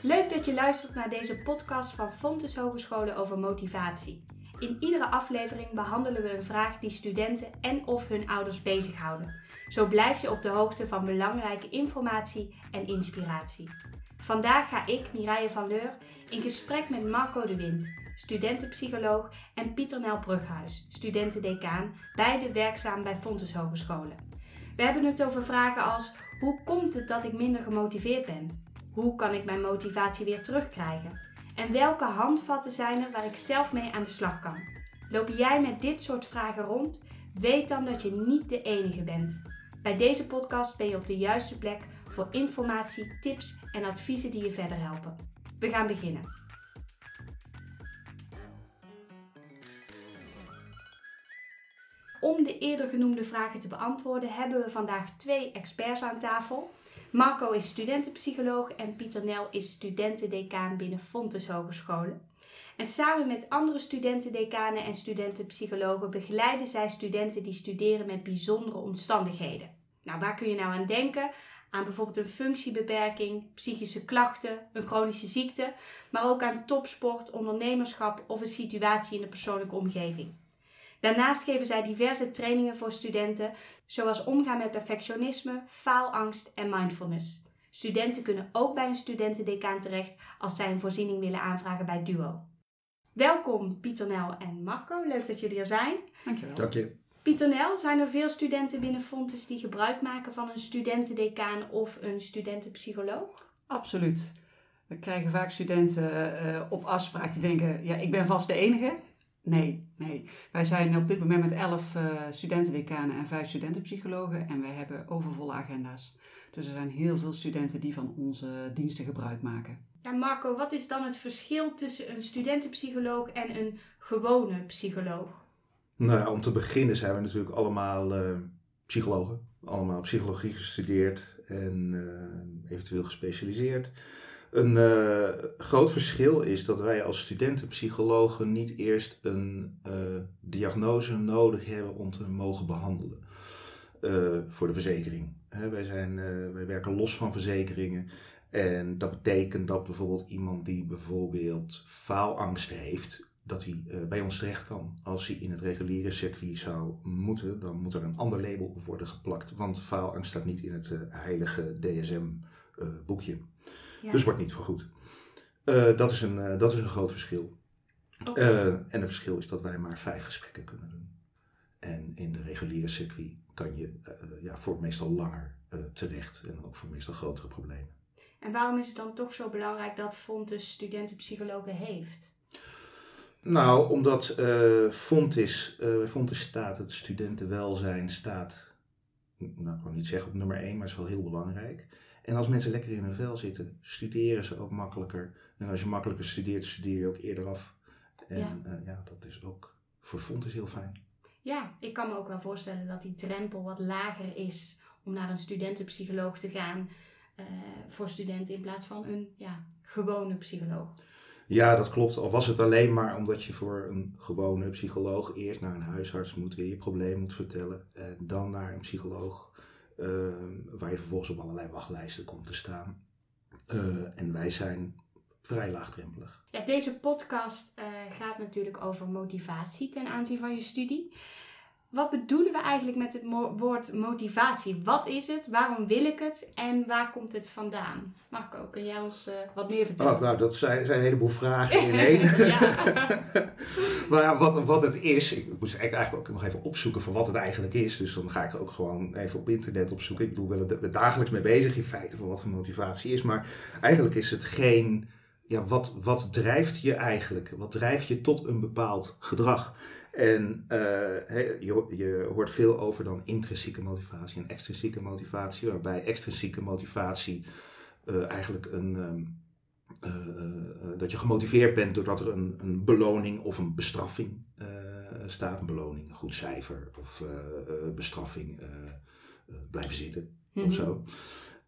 Leuk dat je luistert naar deze podcast van Fontes Hogescholen over motivatie. In iedere aflevering behandelen we een vraag die studenten en of hun ouders bezighouden. Zo blijf je op de hoogte van belangrijke informatie en inspiratie. Vandaag ga ik, Mireille van Leur, in gesprek met Marco de Wind, studentenpsycholoog, en Pieter Nel Brughuis, studentendecaan, beide werkzaam bij Fontes Hogescholen. We hebben het over vragen als: hoe komt het dat ik minder gemotiveerd ben? Hoe kan ik mijn motivatie weer terugkrijgen? En welke handvatten zijn er waar ik zelf mee aan de slag kan? Loop jij met dit soort vragen rond? Weet dan dat je niet de enige bent. Bij deze podcast ben je op de juiste plek voor informatie, tips en adviezen die je verder helpen. We gaan beginnen. Om de eerder genoemde vragen te beantwoorden hebben we vandaag twee experts aan tafel. Marco is studentenpsycholoog en Pieter Nel is studentendecaan binnen Fontes Hogescholen. En samen met andere studentendecanen en studentenpsychologen begeleiden zij studenten die studeren met bijzondere omstandigheden. Nou, waar kun je nou aan denken? Aan bijvoorbeeld een functiebeperking, psychische klachten, een chronische ziekte, maar ook aan topsport, ondernemerschap of een situatie in de persoonlijke omgeving. Daarnaast geven zij diverse trainingen voor studenten, zoals omgaan met perfectionisme, faalangst en mindfulness. Studenten kunnen ook bij een studentendecaan terecht als zij een voorziening willen aanvragen bij Duo. Welkom Pieter Nel en Marco, leuk dat jullie er zijn. Dankjewel. Dank je. Pieter Nel, zijn er veel studenten binnen Fontes die gebruik maken van een studentendecaan of een studentenpsycholoog? Absoluut. We krijgen vaak studenten uh, op afspraak die denken, ja, ik ben vast de enige. Nee, nee. Wij zijn op dit moment met elf uh, studentendecanen en vijf studentenpsychologen en wij hebben overvolle agenda's. Dus er zijn heel veel studenten die van onze diensten gebruik maken. Ja, Marco, wat is dan het verschil tussen een studentenpsycholoog en een gewone psycholoog? Nou ja, om te beginnen zijn we natuurlijk allemaal uh, psychologen. Allemaal psychologie gestudeerd en uh, eventueel gespecialiseerd. Een uh, groot verschil is dat wij als studentenpsychologen niet eerst een uh, diagnose nodig hebben om te mogen behandelen uh, voor de verzekering. Wij, zijn, wij werken los van verzekeringen en dat betekent dat bijvoorbeeld iemand die bijvoorbeeld faalangst heeft, dat hij bij ons terecht kan. Als hij in het reguliere circuit zou moeten, dan moet er een ander label op worden geplakt, want faalangst staat niet in het heilige DSM-boekje. Dus wordt niet vergoed. Uh, dat, is een, uh, dat is een groot verschil. Okay. Uh, en het verschil is dat wij maar vijf gesprekken kunnen doen. En in de reguliere circuit kan je ja, voor meestal langer terecht en ook voor meestal grotere problemen. En waarom is het dan toch zo belangrijk dat Fontes studentenpsychologen heeft? Nou, omdat Fontes, Fontes staat, het studentenwelzijn staat, nou ik wil niet zeggen op nummer één, maar het is wel heel belangrijk. En als mensen lekker in hun vel zitten, studeren ze ook makkelijker. En als je makkelijker studeert, studeer je ook eerder af. En ja, uh, ja dat is ook voor Fontes heel fijn. Ja, ik kan me ook wel voorstellen dat die drempel wat lager is om naar een studentenpsycholoog te gaan uh, voor studenten in plaats van een ja, gewone psycholoog. Ja, dat klopt. Al was het alleen maar omdat je voor een gewone psycholoog eerst naar een huisarts moet, weer je probleem moet vertellen. En dan naar een psycholoog uh, waar je vervolgens op allerlei wachtlijsten komt te staan. Uh, en wij zijn vrij laagdrempelig. Ja, deze podcast uh, gaat natuurlijk over motivatie ten aanzien van je studie. Wat bedoelen we eigenlijk met het woord motivatie? Wat is het? Waarom wil ik het? En waar komt het vandaan? Marco, kun jij ons uh, wat meer vertellen? Oh, nou, dat zijn, zijn een heleboel vragen in één. maar ja, wat, wat het is, ik moest eigenlijk ook nog even opzoeken van wat het eigenlijk is. Dus dan ga ik ook gewoon even op internet opzoeken. Ik bedoel, we er dagelijks mee bezig in feite van wat voor motivatie is. Maar eigenlijk is het geen, ja, wat, wat drijft je eigenlijk? Wat drijft je tot een bepaald gedrag? En uh, je, je, hoort veel over dan intrinsieke motivatie en extrinsieke motivatie, waarbij extrinsieke motivatie uh, eigenlijk een. Uh, dat je gemotiveerd bent doordat er een, een beloning of een bestraffing staat. Een beloning, een goed cijfer of bestraffing blijven zitten mm -hmm. of zo.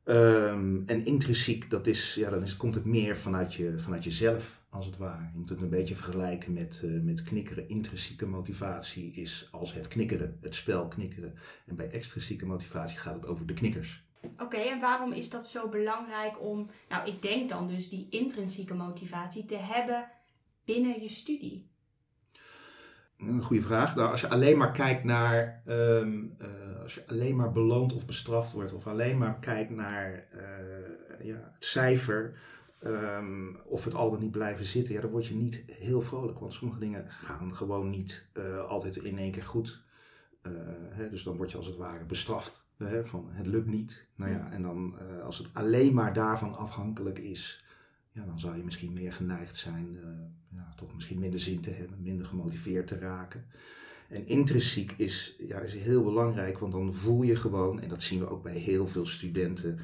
Ehm, en intrinsiek, dat is, ja, dan is, komt het meer vanuit, je, vanuit jezelf, als het ware. Je moet het een beetje vergelijken met, uh, met knikkeren. Intrinsieke motivatie is als het knikkeren, het spel knikkeren. En bij extrinsieke motivatie gaat het over de knikkers. Oké, en waarom is dat zo belangrijk om, nou ik denk dan dus die intrinsieke motivatie te hebben binnen je studie? Een goede vraag. Nou, als je alleen maar kijkt naar, um, uh, als je alleen maar beloond of bestraft wordt, of alleen maar kijkt naar uh, ja, het cijfer, um, of het al dan niet blijven zitten, ja, dan word je niet heel vrolijk. Want sommige dingen gaan gewoon niet uh, altijd in één keer goed. Hè, dus dan word je als het ware bestraft. Hè, van het lukt niet. Nou ja, en dan als het alleen maar daarvan afhankelijk is, ja, dan zou je misschien meer geneigd zijn ja, toch misschien minder zin te hebben, minder gemotiveerd te raken. En intrinsiek is, ja, is heel belangrijk, want dan voel je gewoon, en dat zien we ook bij heel veel studenten,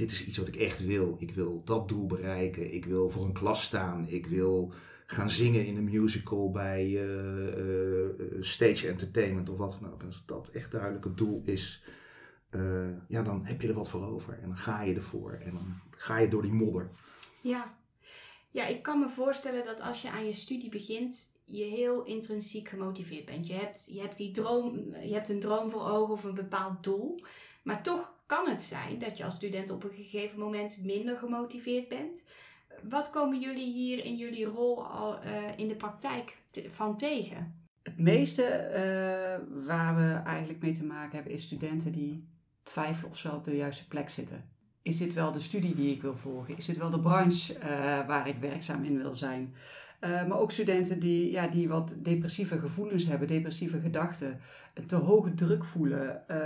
dit is iets wat ik echt wil. Ik wil dat doel bereiken, ik wil voor een klas staan, ik wil gaan zingen in een musical bij uh, uh, stage entertainment of wat dan ook. En als dat echt duidelijk het doel is, ja, dan heb je er wat voor over en dan ga je ervoor en dan ga je door die modder. Ja, ja, ik kan me voorstellen dat als je aan je studie begint, je heel intrinsiek gemotiveerd bent. Je hebt, je hebt, die droom, je hebt een droom voor ogen of een bepaald doel. Maar toch kan het zijn dat je als student op een gegeven moment minder gemotiveerd bent. Wat komen jullie hier in jullie rol al, uh, in de praktijk van tegen? Het meeste uh, waar we eigenlijk mee te maken hebben is studenten die twijfelen of ze op de juiste plek zitten is dit wel de studie die ik wil volgen? Is dit wel de branche uh, waar ik werkzaam in wil zijn? Uh, maar ook studenten die, ja, die wat depressieve gevoelens hebben, depressieve gedachten, te hoge druk voelen. Uh,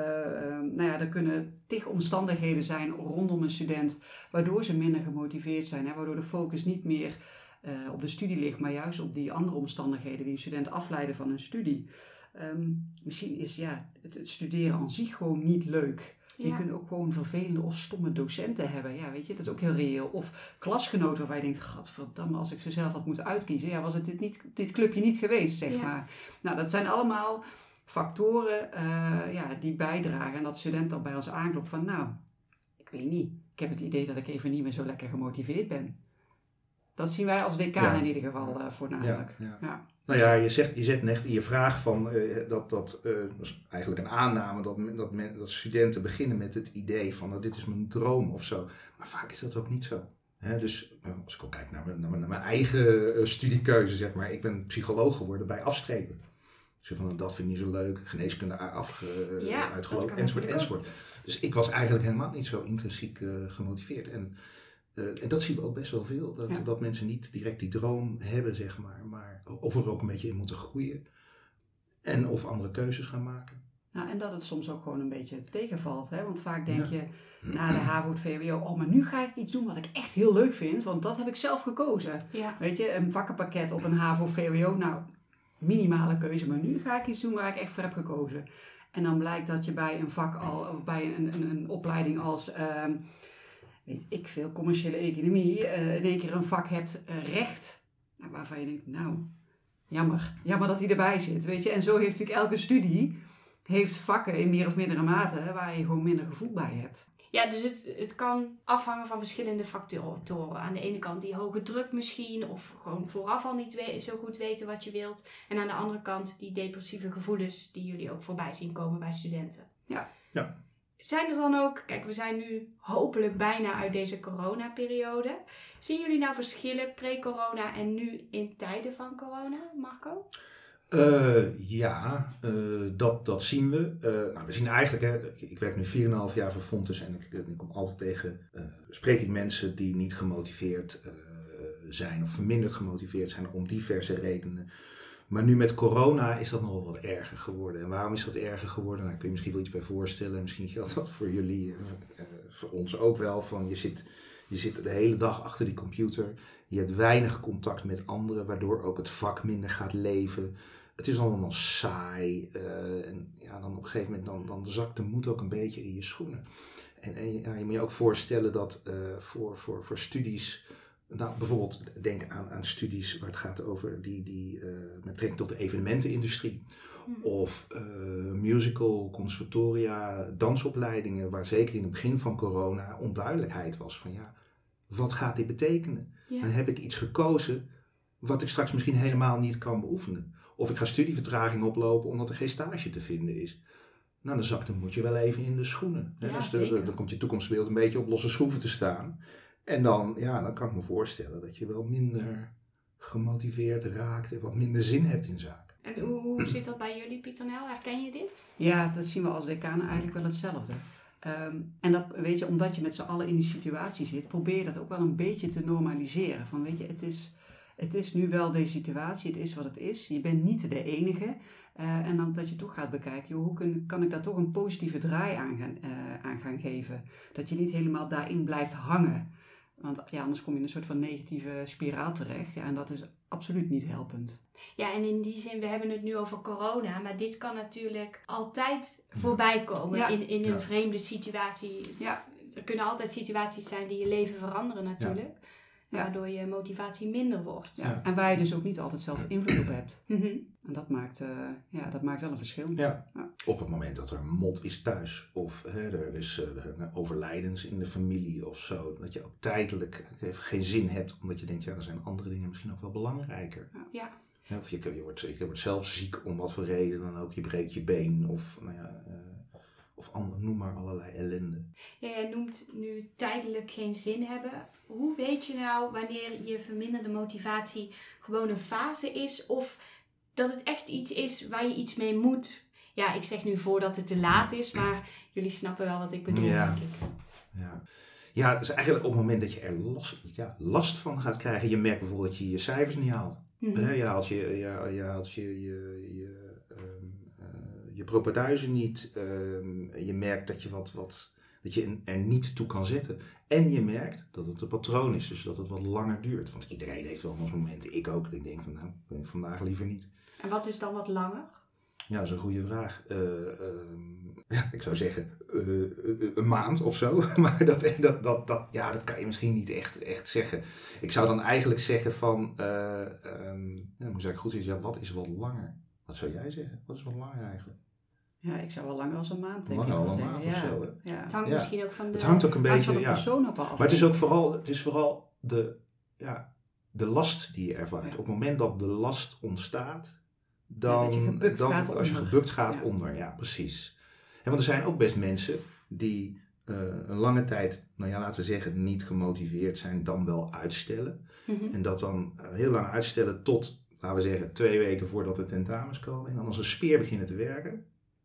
nou ja, er kunnen tig omstandigheden zijn rondom een student, waardoor ze minder gemotiveerd zijn. Hè, waardoor de focus niet meer op de studie ligt, maar juist op die andere omstandigheden die een student afleiden van een studie. Um, misschien is ja, het, het studeren aan zich gewoon niet leuk. Je kunt ook gewoon vervelende of stomme docenten hebben. Ja, weet je, dat is ook heel reëel. Of klasgenoten waarvan je denkt, gadverdamme, als ik ze zelf had moeten uitkiezen. Ja, was het dit, niet, dit clubje niet geweest, zeg maar. Nou, dat zijn allemaal factoren uh, ja, die bijdragen. En dat student dan bij ons aanklopt van, nou, ik weet niet. Ik heb het idee dat ik even niet meer zo lekker gemotiveerd ben. Dat zien wij als decaan in ieder geval uh, voornamelijk. ja. Nou ja, je, zegt, je zet net in je vraag van uh, dat, dat, uh, dat is eigenlijk een aanname dat, dat, men, dat studenten beginnen met het idee van nou, dit is mijn droom of zo. Maar vaak is dat ook niet zo. Hè? dus uh, als ik ook kijk naar mijn, naar mijn, naar mijn eigen studiekeuze, zeg maar, ik ben psycholoog geworden bij afstrepen. Dus van dat vind ik niet zo leuk, geneeskunde afge, ja, uitgelopen, enzovoort, enzovoort. Dus ik was eigenlijk helemaal niet zo intrinsiek gemotiveerd. En uh, en dat zien we ook best wel veel. Dat, dat mensen niet direct die droom hebben, zeg maar. Maar of er ook een beetje in moeten groeien. En of andere keuzes gaan maken. Nou, en dat het soms ook gewoon een beetje tegenvalt. Hè? Want vaak denk je na de HAVO, het VWO... oh, maar nu ga ik iets doen wat ik echt heel leuk vind. Want dat heb ik zelf gekozen. Ja. Weet je, een vakkenpakket op een HAVO, VWO. Nou, minimale keuze. Maar nu ga ik iets doen waar ik echt voor heb gekozen. En dan blijkt dat je bij een vak al... of bij een, een, een opleiding als... Uh, weet ik veel, commerciële economie, uh, in één keer een vak hebt, uh, recht. Nou, waarvan je denkt, nou, jammer. Jammer dat hij erbij zit, weet je. En zo heeft natuurlijk elke studie, heeft vakken in meer of mindere mate, waar je gewoon minder gevoel bij hebt. Ja, dus het, het kan afhangen van verschillende factoren. Aan de ene kant die hoge druk misschien, of gewoon vooraf al niet zo goed weten wat je wilt. En aan de andere kant die depressieve gevoelens die jullie ook voorbij zien komen bij studenten. Ja. ja. Zijn er dan ook, kijk, we zijn nu hopelijk bijna uit deze coronaperiode. Zien jullie nou verschillen pre-corona en nu in tijden van corona, Marco? Uh, ja, uh, dat, dat zien we. Uh, nou, we zien eigenlijk, hè, ik werk nu 4,5 jaar voor Fontes en ik, ik kom altijd tegen, spreek ik mensen die niet gemotiveerd zijn of verminderd gemotiveerd zijn om diverse redenen. Maar nu met corona is dat nog wat erger geworden. En waarom is dat erger geworden? Nou, kun je misschien wel iets bij voorstellen. Misschien geldt dat voor jullie, uh, voor ons ook wel. Van je, zit, je zit de hele dag achter die computer. Je hebt weinig contact met anderen, waardoor ook het vak minder gaat leven. Het is allemaal saai. Uh, en ja, dan op een gegeven moment dan, dan zakt de moed ook een beetje in je schoenen. En, en ja, je moet je ook voorstellen dat voor, voor, voor studies nou, bijvoorbeeld denk aan, aan studies waar het gaat over die, die uh, met betrekking tot de evenementenindustrie. Hmm. Of uh, musical, conservatoria, dansopleidingen, waar zeker in het begin van corona onduidelijkheid was van ja, wat gaat dit betekenen? Dan heb ik iets gekozen wat ik straks misschien helemaal niet kan beoefenen. Of ik ga studievertraging oplopen omdat er geen stage te vinden is. Nou, dan zakt dan moet je wel even in de schoenen. hè. Ja, Dus de- dan komt je toekomstbeeld een beetje op losse schroeven te staan. En dan, ja, dan kan ik me voorstellen dat je wel minder gemotiveerd raakt en wat minder zin hebt in zaken. En hoe, hoe zit dat bij jullie, Pieter Nel? Herken je dit? Ja, dat zien we als decanen eigenlijk wel hetzelfde. Ehm, en dat, weet je, omdat je met z'n allen in die situatie zit, probeer je dat ook wel een beetje te normaliseren. Van, weet je, het is, het is nu wel deze situatie, het is wat het is. Je bent niet de enige. Eh, en dan dat je toch gaat bekijken, joh, hoe kun, kan ik daar toch een positieve draai aan gaan, eh, aan gaan geven? Dat je niet helemaal daarin blijft hangen. Want ja, anders kom je in een soort van negatieve spiraal terecht. Ja, en dat is absoluut niet helpend. Ja, en in die zin, we hebben het nu over corona, maar dit kan natuurlijk altijd voorbij komen Ja. in, in een Ja. vreemde situatie. Ja. Er kunnen altijd situaties zijn die je leven veranderen natuurlijk, Ja. waardoor je motivatie minder wordt. Ja. En waar je dus ook niet altijd zelf invloed op hebt. Mhm. En dat maakt, eh, ja, dat maakt wel een verschil. Ja. Ja. Op het moment dat er mot is thuis of hè, er is eh, er overlijdens in de familie of zo, dat je ook tijdelijk even geen zin hebt, omdat je denkt, ja, er zijn andere dingen misschien ook wel belangrijker. Ja. Of je, je, wordt, je wordt zelf ziek om wat voor reden dan ook, je breekt je been of, nou ja, eh, of ander, noem maar allerlei ellende. Ja, jij noemt nu tijdelijk geen zin hebben. Hoe weet je nou wanneer je verminderde motivatie gewoon een fase is of dat het echt iets is waar je iets mee moet? Ja, ik zeg nu voordat het te laat is, maar jullie snappen wel wat ik bedoel, Ja. denk ik. Ja. ja, dus eigenlijk op het moment dat je er last, ja, last van gaat krijgen, je merkt bijvoorbeeld dat je je cijfers niet haalt. Mhm. Je haalt je, je, je, haalt je, je, je, ehm, eh, je propaduizen niet. ehm, je merkt dat je, wat, wat, dat je er niet toe kan zetten. En je merkt dat het een patroon is, dus dat het wat langer duurt. Want iedereen heeft wel eens momenten, ik ook, dat ik denk van nou, ik vandaag liever niet. En wat is dan wat langer? Ja, dat is een goede vraag. Eh, ehm, ik zou zeggen eh, eh, een maand of zo. Maar dat, dat, dat, dat, ja, dat kan je misschien niet echt, echt zeggen. Ik zou dan eigenlijk zeggen van... eh ehm, ja, moet ik goed zeggen, ja, wat is wat langer? Wat zou jij zeggen? Wat is wat langer eigenlijk? Ja, ik zou wel langer als een maand denk Langer ik dan wel een maand zeggen. of ja. zo, hè? Ja. Het hangt Ja. misschien ook van de... Het hangt ook een beetje... van de persoon af. Maar het is ook vooral, het is vooral de, ja, de last die je ervaart. Ja. Op het moment dat de last ontstaat, Ja, dan, dat je gebukt dan gaat als je gebukt gaat Ja. onder, ja, precies. En want er zijn ook best mensen die eh, een lange tijd, nou ja, laten we zeggen, niet gemotiveerd zijn, dan wel uitstellen. Mhm. En dat dan eh, heel lang uitstellen tot, laten we zeggen, twee weken voordat de tentamens komen. En dan als een speer beginnen te werken.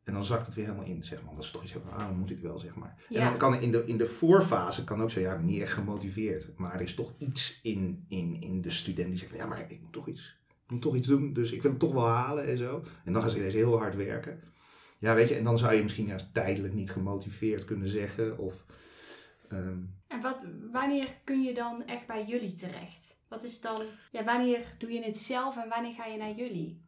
En dan zakt het weer helemaal in, zeg maar. Dat is toch iets, ah, dat moet ik wel, zeg maar. Ja. En dan kan in de, in de voorfase kan ook zo, ja, niet echt gemotiveerd. Maar er is toch iets in, in, in de student die zegt ja, maar ik moet toch iets, ik moet toch iets doen. Dus ik wil het toch wel halen en zo. En dan gaan ze ineens heel hard werken. Ja, weet je, en dan zou je misschien juist tijdelijk niet gemotiveerd kunnen zeggen. Of, ehm, En wat, wanneer kun je dan echt bij jullie terecht? Wat is dan... Ja, wanneer doe je het zelf en wanneer ga je naar jullie?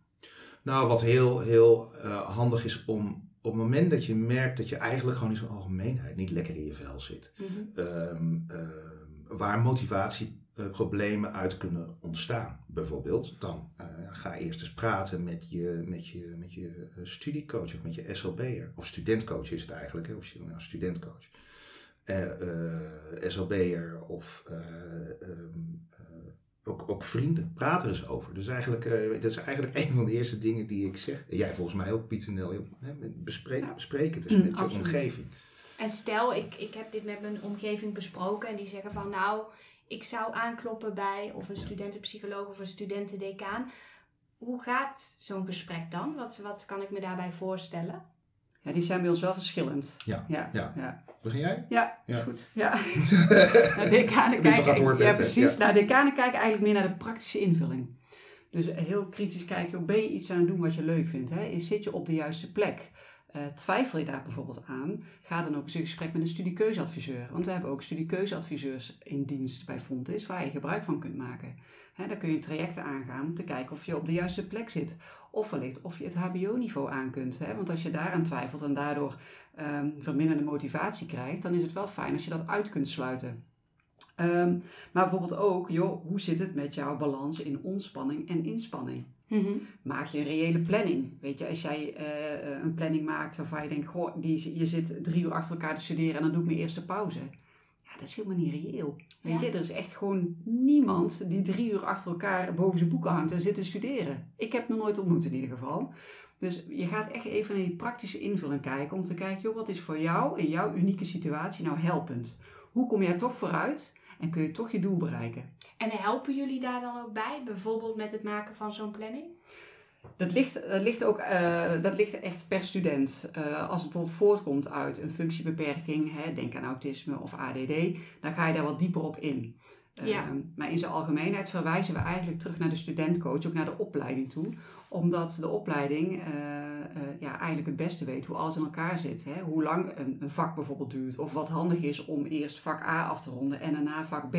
Nou, wat heel, heel eh, handig is om op het moment dat je merkt dat je eigenlijk gewoon in zijn algemeenheid niet lekker in je vel zit, Mhm. ehm, ehm, waar motivatieproblemen uit kunnen ontstaan, bijvoorbeeld, dan eh, ga eerst eens praten met je, met je, met je eh, studiecoach of met je SLB'er, of studentcoach is het eigenlijk, hè, of je- nou, studentcoach. Eh, eh, SLB'er of eh, ehm, eh, ook, ook vrienden. Praat er eens over. Dus eigenlijk, eh, dat is eigenlijk een van de eerste dingen die ik zeg. Jij volgens mij ook, Pieter Nel. joh, hè, met- Bespreek, Ja. bespreek het eens Mm, met je omgeving. En stel, ik, ik heb dit met mijn omgeving besproken en die zeggen van nou, ik zou aankloppen bij of een studentenpsycholoog of een studentendecaan. Hoe gaat zo'n gesprek dan? Wat, wat kan ik me daarbij voorstellen? Ja, die zijn bij ons wel verschillend. Ja. Ja, Ja. ja. Begin jij? Ja, is Ja. goed. Ja. nou, het kijken, ja, precies. Ja. Nou, decanen kijken eigenlijk meer naar de praktische invulling. Dus heel kritisch kijken, ben je iets aan het doen wat je leuk vindt? Hè? Zit je op de juiste plek? Eh, twijfel je daar bijvoorbeeld aan? Ga dan ook eens in gesprek met een studiekeuzeadviseur. Want we hebben ook studiekeuzeadviseurs in dienst bij Fontis waar je gebruik van kunt maken. Hè, daar kun je trajecten aangaan om te kijken of je op de juiste plek zit. Of wellicht of je het HBO-niveau aan kunt. Want als je daaraan twijfelt en daardoor ehm, verminderde motivatie krijgt, dan is het wel fijn als je dat uit kunt sluiten. Ehm, maar bijvoorbeeld ook, joh, hoe zit het met jouw balans in ontspanning en inspanning? Mhm. Maak je een reële planning. Weet je, als jij eh, een planning maakt waarvan je denkt, goh, die, je zit drie uur achter elkaar te studeren en dan doe ik mijn eerste pauze. Dat is helemaal niet reëel. Weet Ja. je, er is echt gewoon niemand die drie uur achter elkaar boven zijn boeken hangt en zit te studeren. Ik heb nog nooit ontmoet in ieder geval. Dus je gaat echt even naar die praktische invulling kijken om te kijken, joh, wat is voor jou in jouw unieke situatie nou helpend? Hoe kom jij toch vooruit en kun je toch je doel bereiken? En helpen jullie daar dan ook bij? Bijvoorbeeld met het maken van zo'n planning? Dat ligt, dat ligt ook eh, dat ligt echt per student. Eh, als het bijvoorbeeld voortkomt uit een functiebeperking, hè, denk aan autisme of ADD, dan ga je daar wat dieper op in. Ja. Ehm, maar in zijn algemeenheid verwijzen we eigenlijk terug naar de studentcoach, ook naar de opleiding toe. Omdat de opleiding eh, eh, ja, eigenlijk het beste weet hoe alles in elkaar zit. Hè? Hoe lang een, een vak bijvoorbeeld duurt. Of wat handig is om eerst vak A af te ronden en daarna vak B.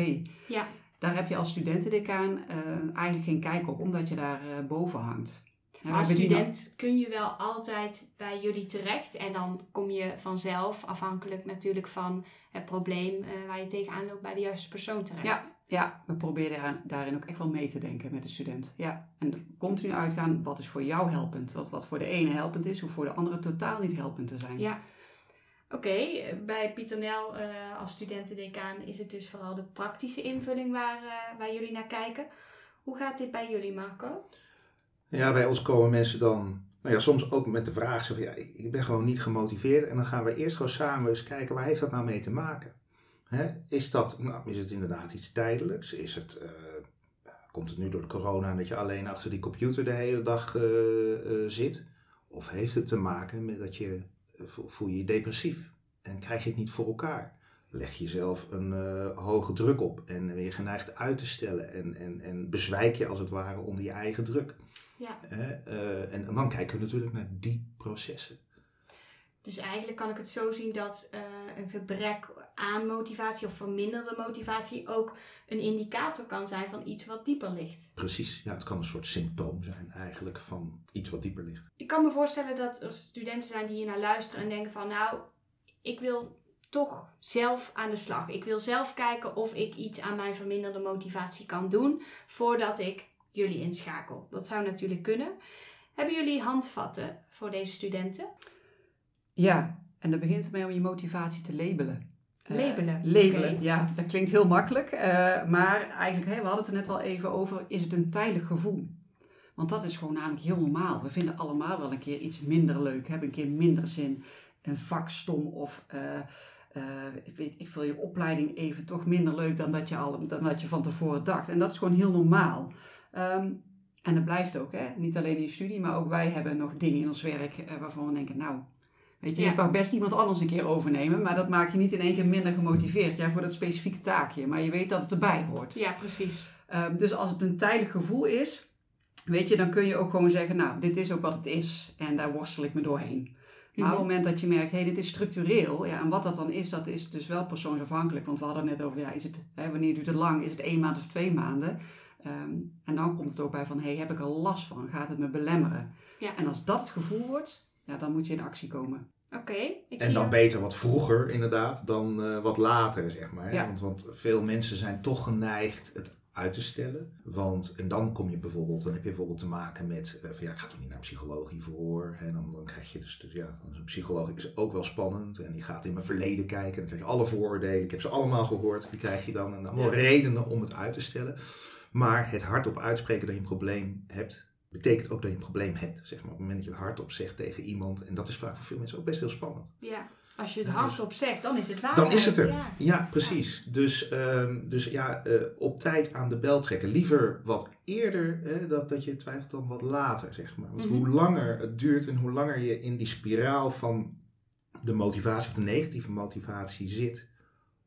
Ja. Daar heb je als studentendecaan eh, eigenlijk geen kijk op, omdat je daar eh, boven hangt. Maar als student kun je wel altijd bij jullie terecht. En dan kom je vanzelf, afhankelijk natuurlijk van het probleem eh, waar je tegenaan loopt, bij de juiste persoon terecht. Ja, ja, we proberen daarin ook echt wel mee te denken met de student. Ja, en continu uitgaan, wat is voor jou helpend? Wat, wat voor de ene helpend is, hoeft voor de andere totaal niet helpend te zijn. Ja. Oké, bij Pieter Nel eh, als studentendecaan is het dus vooral de praktische invulling waar, eh, waar jullie naar kijken. Hoe gaat dit bij jullie, Marco? Ja, bij ons komen mensen dan, nou ja, soms ook met de vraag: ja, ik, ben gewoon niet gemotiveerd. En dan gaan we eerst gewoon samen eens kijken, waar heeft dat nou mee te maken? Hè? Is, dat, nou, is het inderdaad iets tijdelijks? Is het, eh, komt het nu door de corona dat je alleen achter die computer de hele dag eh, eh, zit? Of heeft het te maken met dat je, voel je je depressief en krijg je het niet voor elkaar? Leg jezelf een hoge druk op en ben je geneigd uit te stellen en, en, en bezwijk je als het ware onder je eigen druk. Ja? Eh, en dan kijken we natuurlijk naar die processen. dus eigenlijk kan ik het zo zien dat eh, een gebrek aan motivatie of verminderde motivatie ook een indicator kan zijn van iets wat dieper ligt. Precies, ja, het kan een soort symptoom zijn eigenlijk van iets wat dieper ligt. Ik kan me voorstellen dat er studenten zijn die hier naar luisteren en denken van nou, ik wil toch zelf aan de slag. Ik wil zelf kijken of ik iets aan mijn verminderde motivatie kan doen voordat ik jullie inschakel. Dat zou natuurlijk kunnen. Hebben jullie handvatten voor deze studenten? Ja, en dat begint ermee om je motivatie te labelen. Eh, Labelen, labelen, ja. Dat klinkt heel makkelijk. eh, maar eigenlijk, hè, we hadden het er net al even over, is het een tijdelijk gevoel? Want dat is gewoon namelijk heel normaal. We vinden allemaal wel een keer iets minder leuk, hebben een keer minder zin, een vak stom of... eh, ik weet, ik vind je opleiding even toch minder leuk dan dat je, al, dan dat je van tevoren dacht. En dat is gewoon heel normaal. Ehm, en dat blijft ook, hè? niet alleen in je studie, maar ook wij hebben nog dingen in ons werk eh, waarvan we denken, nou, weet je, Ja. je mag best iemand anders een keer overnemen, maar dat maakt je niet in één keer minder gemotiveerd ja, voor dat specifieke taakje. Maar je weet dat het erbij hoort. Ja, precies. Ehm, dus als het een tijdelijk gevoel is, weet je, dan kun je ook gewoon zeggen, nou, dit is ook wat het is en daar worstel ik me doorheen. Maar op het moment dat je merkt, hé, hey, dit is structureel, ja, en wat dat dan is, dat is dus wel persoonsafhankelijk. Want we hadden het net over, ja, is het, hè, wanneer duurt het lang? Is het één maand of twee maanden? Ehm, en dan komt het ook bij van, hey, heb ik er last van? Gaat het me belemmeren? Ja. En als dat het gevoel wordt, ja, dan moet je in actie komen. Oké, ik En dan je- beter wat vroeger inderdaad dan eh, wat later, zeg maar. Ja. Want, want veel mensen zijn toch geneigd het uit te stellen. Want, en dan kom je bijvoorbeeld, dan heb je bijvoorbeeld te maken met, eh, van ja, ik ga toch niet naar een psycholoog hiervoor. En dan, dan krijg je dus, dus ja, een psycholoog is ook wel spannend. En die gaat in mijn verleden kijken. Dan krijg je alle vooroordelen. Ik heb ze allemaal gehoord. Die krijg je dan en allemaal redenen om het uit te stellen. Maar het hardop uitspreken dat je een probleem hebt, betekent ook dat je een probleem hebt. Zeg maar. Op het moment dat je het hardop zegt tegen iemand. En dat is vaak voor veel mensen ook best heel spannend. Ja, als je het hardop zegt, dan is het waar. Dan is het er. Ja. Ja, precies. Dus, ehm, dus ja, eh, op tijd aan de bel trekken. Liever wat eerder hè, dat, dat je twijfelt dan wat later, zeg maar. Want Mhm. hoe langer het duurt en hoe langer je in die spiraal van de motivatie of de negatieve motivatie zit,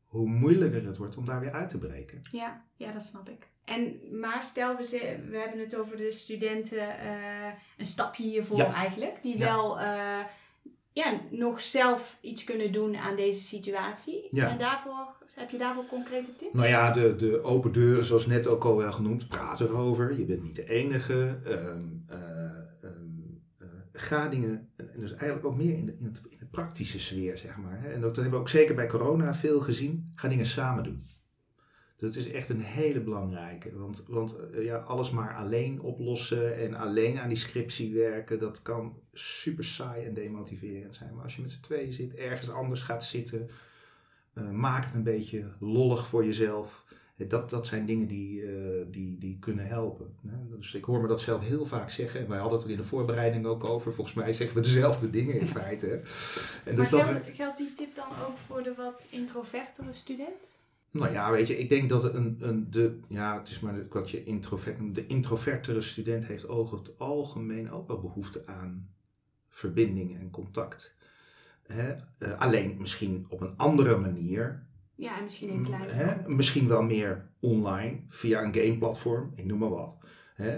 hoe moeilijker het wordt om daar weer uit te breken. Ja, ja, dat snap ik. En, maar stel, we, ze- we hebben het over de studenten eh, een stapje hiervoor Ja. eigenlijk. Die Ja. wel eh, ja, nog zelf iets kunnen doen aan deze situatie. Ja. En daarvoor, heb je daarvoor concrete tips? Nou ja, de, de open deuren, zoals net ook al wel genoemd, praat erover. Je bent niet de enige. Ehm, eh, ehm, eh, ga dingen, en dus eigenlijk ook meer in de, in, het, in de praktische sfeer, zeg maar. En dat hebben we ook zeker bij corona veel gezien. Ga dingen samen doen. Dat is echt een hele belangrijke. Want, want eh, ja, alles maar alleen oplossen en alleen aan die scriptie werken, dat kan super saai en demotiverend zijn. Maar als je met z'n tweeën zit, ergens anders gaat zitten, uh, maak het een beetje lollig voor jezelf. Dat, dat zijn dingen die, uh, die, die kunnen helpen. Dus ik hoor me dat zelf heel vaak zeggen. En wij hadden het er in de voorbereiding ook over. Volgens mij zeggen we dezelfde dingen in feite. En dus maar geldt, geldt die tip dan ook voor de wat introvertere student? Nou ja, weet je, ik denk dat een, een de, ja, het is maar wat je introvert, de introvertere student heeft over het algemeen ook wel behoefte aan verbinding en contact. Hè? Uh, alleen misschien op een andere manier. Ja, en misschien een kleine. Hè? Misschien wel meer online, via een gameplatform, ik noem maar wat. Hè?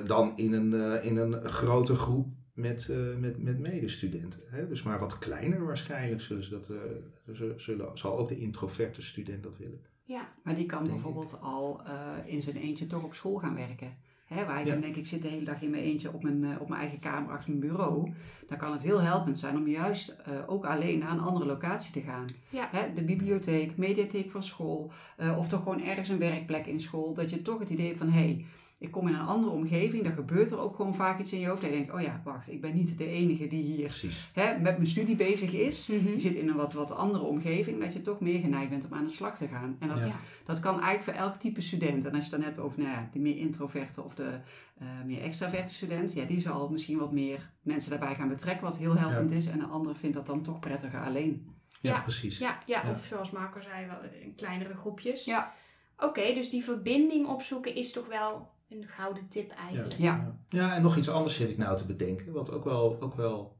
Uh, dan in een, uh, in een grote groep met, uh, met, met medestudenten. Hè? Dus maar wat kleiner waarschijnlijk zullen ze dat, uh, zullen, zal ook de introverte student dat willen. Ja. Maar die kan bijvoorbeeld al uh, in zijn eentje toch op school gaan werken. Hè, waar ik dan denk, ik zit de hele dag in mijn eentje op mijn, op mijn eigen kamer achter mijn bureau. Dan kan het heel helpend zijn om juist ook alleen naar een andere locatie te gaan. Ja. Hè, de bibliotheek, mediatheek van school. of toch gewoon ergens een werkplek in school. Dat je toch het idee van, hé, hey, ik kom in een andere omgeving, dan gebeurt er ook gewoon vaak iets in je hoofd. Dat je denkt, oh ja, wacht, ik ben niet de enige die hier hè, met mijn studie bezig is. Mm Je zit in een wat, wat andere omgeving, dat je toch meer geneigd bent om aan de slag te gaan. En dat, dat kan eigenlijk voor elk type student. En als je het dan hebt over nou ja, de meer introverte of de uh, meer extraverte student, ja, die zal misschien wat meer mensen daarbij gaan betrekken, wat heel helpend is. En de andere vindt dat dan toch prettiger alleen. Ja, precies. Ja, ja, of zoals Marco zei, wel in kleinere groepjes. Ja. Oké, dus die verbinding opzoeken is toch wel een gouden tip eigenlijk. Ja. ja, en nog iets anders zit ik nou te bedenken. Wat ook wel, ook wel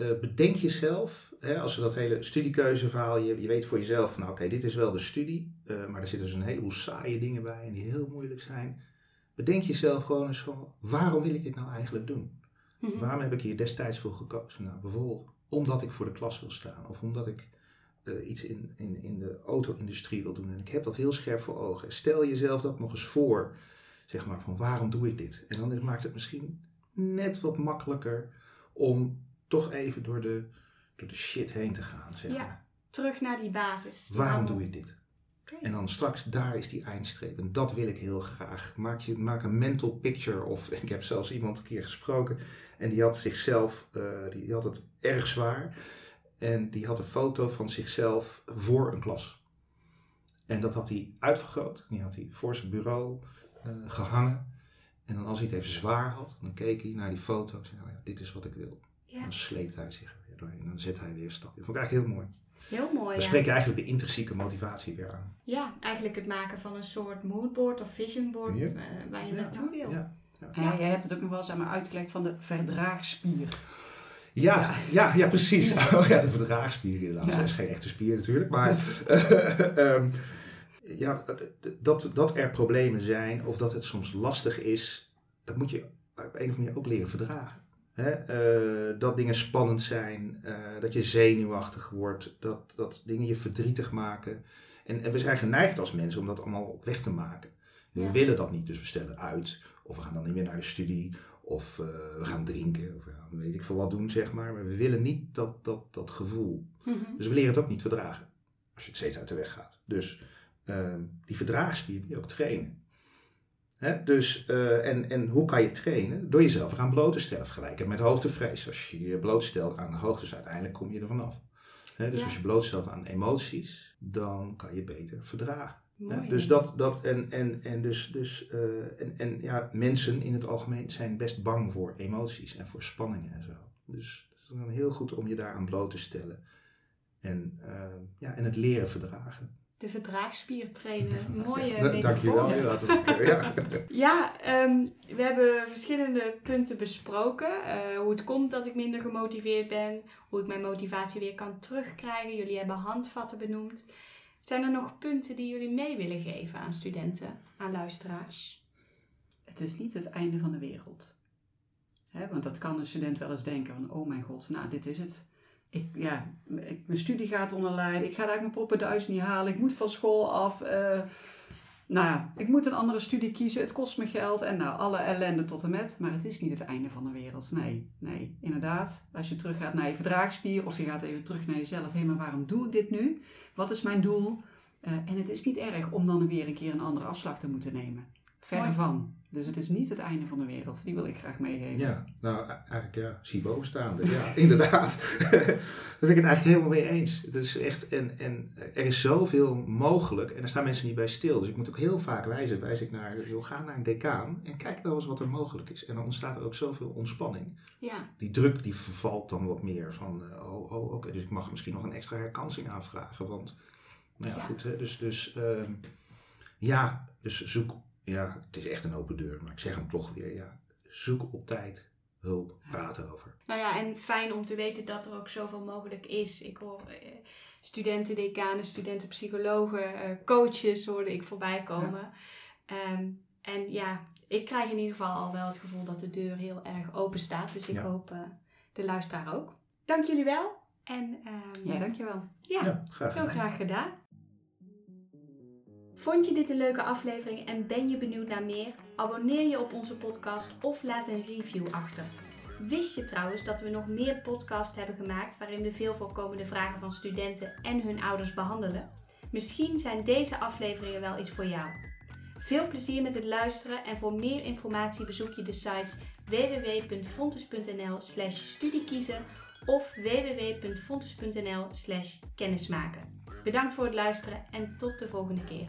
uh, bedenk jezelf, hè, als we dat hele studiekeuzeverhaal, je, je weet voor jezelf, nou oké, dit is wel de studie, uh, maar er zitten dus een heleboel saaie dingen bij en die heel moeilijk zijn. Bedenk jezelf gewoon eens van, waarom wil ik dit nou eigenlijk doen? Mm-hmm. Waarom heb ik hier destijds voor gekozen? Nou, bijvoorbeeld omdat ik voor de klas wil staan of omdat ik uh, iets in, in, in de auto-industrie wil doen. En ik heb dat heel scherp voor ogen. Stel jezelf dat nog eens voor zeg maar, van waarom doe ik dit? En dan maakt het misschien net wat makkelijker om toch even door de, door de shit heen te gaan. Zeg maar. Ja, terug naar die basis. Waarom doe ik dit? Okay. En dan straks, daar is die eindstreep. En dat wil ik heel graag. Maak, je, maak een mental picture. Of ik heb zelfs iemand een keer gesproken. En die had zichzelf, uh, die had het erg zwaar. En die had een foto van zichzelf voor een klas. En dat had hij uitvergroot. Die had hij voor zijn bureau gehangen. En dan als hij het even zwaar had, dan keek hij naar die foto en zei, oh ja, dit is wat ik wil. Ja. Dan sleept hij zich weer doorheen. En dan zet hij weer een stapje. Dat vond ik eigenlijk heel mooi. Heel mooi, Dan ja. spreek je eigenlijk de intrinsieke motivatie weer aan. Ja, eigenlijk het maken van een soort moodboard of visionboard ja. uh, waar je naartoe wil. Ja. Ja. jij hebt het ook nog wel eens aan me uitgelegd van de verdraagspier. Ja, ja, ja, precies. Oh ja, de verdraagspier inderdaad. Dat is geen echte spier natuurlijk. Maar um, ja, dat, dat er problemen zijn of dat het soms lastig is, dat moet je op een of andere manier ook leren verdragen. uh, dat dingen spannend zijn, uh, dat je zenuwachtig wordt, dat, dat dingen je verdrietig maken. En, en we zijn geneigd als mensen om dat allemaal weg te maken. We willen dat niet, dus we stellen uit. Of we gaan dan niet meer naar de studie. Of uh, we gaan drinken. Of ja, weet ik veel wat doen, zeg maar. Maar we willen niet dat, dat, dat gevoel. Mm -hmm. Dus we leren het ook niet verdragen. Als je het steeds uit de weg gaat. Dus uh, die verdraagspier moet je ook trainen. Hè? Dus, uh, en, en hoe kan je trainen? Door jezelf eraan bloot te stellen. Vergelijken met hoogtevrees. Als je je blootstelt aan de hoogtes, uiteindelijk kom je er vanaf. Hè? Dus ja. als je blootstelt aan emoties, dan kan je beter verdragen. Mooi, dus dat, dat en, en, en dus, dus uh, en, en ja, mensen in het algemeen zijn best bang voor emoties en voor spanningen en zo. Dus het is dan heel goed om je daaraan bloot te stellen. En, uh, ja, en het leren verdragen de verdraagspier trainen. Mooie metafoor. Dankjewel. Ja, ja. ja um, we hebben verschillende punten besproken. Uh, hoe het komt dat ik minder gemotiveerd ben. Hoe ik mijn motivatie weer kan terugkrijgen. Jullie hebben handvatten benoemd. Zijn er nog punten die jullie mee willen geven aan studenten, aan luisteraars? Het is niet het einde van de wereld. He, want dat kan een student wel eens denken van, oh mijn god, nou dit is het ik, ja, mijn studie gaat onder lijden. Ik ga daar mijn poppenduis niet halen. Ik moet van school af. Uh, nou ja, ik moet een andere studie kiezen. Het kost me geld. En nou, alle ellende tot en met. Maar het is niet het einde van de wereld. Nee, nee, inderdaad. Als je teruggaat naar je verdraagspier. Of je gaat even terug naar jezelf. Hé, maar waarom doe ik dit nu? Wat is mijn doel? Eh, en het is niet erg om dan weer een keer een andere afslag te moeten nemen. Verre Mooi. van. Dus het is niet het einde van de wereld. Die wil ik graag meegeven. Ja, nou eigenlijk ja, zie bovenstaande. Ja, inderdaad. Daar ben ik het eigenlijk helemaal mee eens. Het is echt, en, en er is zoveel mogelijk en daar staan mensen niet bij stil. Dus ik moet ook heel vaak wijzen, wijs ik naar, joh, ga naar een decaan en kijk nou eens wat er mogelijk is. En dan ontstaat er ook zoveel ontspanning. Ja, Die druk die vervalt dan wat meer van, eh, oh, oh oké, dus ik mag misschien nog een extra herkansing aanvragen. Want, nou ja, Ja. goed, hè, dus, dus ehm, ja, dus zoek, ja, het is echt een open deur, maar ik zeg hem toch weer, ja, zoek op tijd hulp, praat erover. nou ja, en fijn om te weten dat er ook zoveel mogelijk is. Ik hoor eh, studenten, decanen, studenten, psychologen, eh, coaches hoorde ik voorbij komen. Ehm, en ja, ik krijg in ieder geval al wel het gevoel dat de deur heel erg open staat. Dus ik Ja. hoop eh, de luisteraar ook. Dank jullie wel. En ehm, Ja, dankjewel. ja, Ja, graag heel gedaan. graag gedaan. Vond je dit een leuke aflevering en ben je benieuwd naar meer? Abonneer je op onze podcast of laat een review achter. Wist je trouwens dat we nog meer podcasts hebben gemaakt waarin we veel voorkomende vragen van studenten en hun ouders behandelen? Misschien zijn deze afleveringen wel iets voor jou. Veel plezier met het luisteren en voor meer informatie bezoek je de sites www.fontes.nl/studiekiezen of www.fontes.nl/kennismaken. Bedankt voor het luisteren en tot de volgende keer.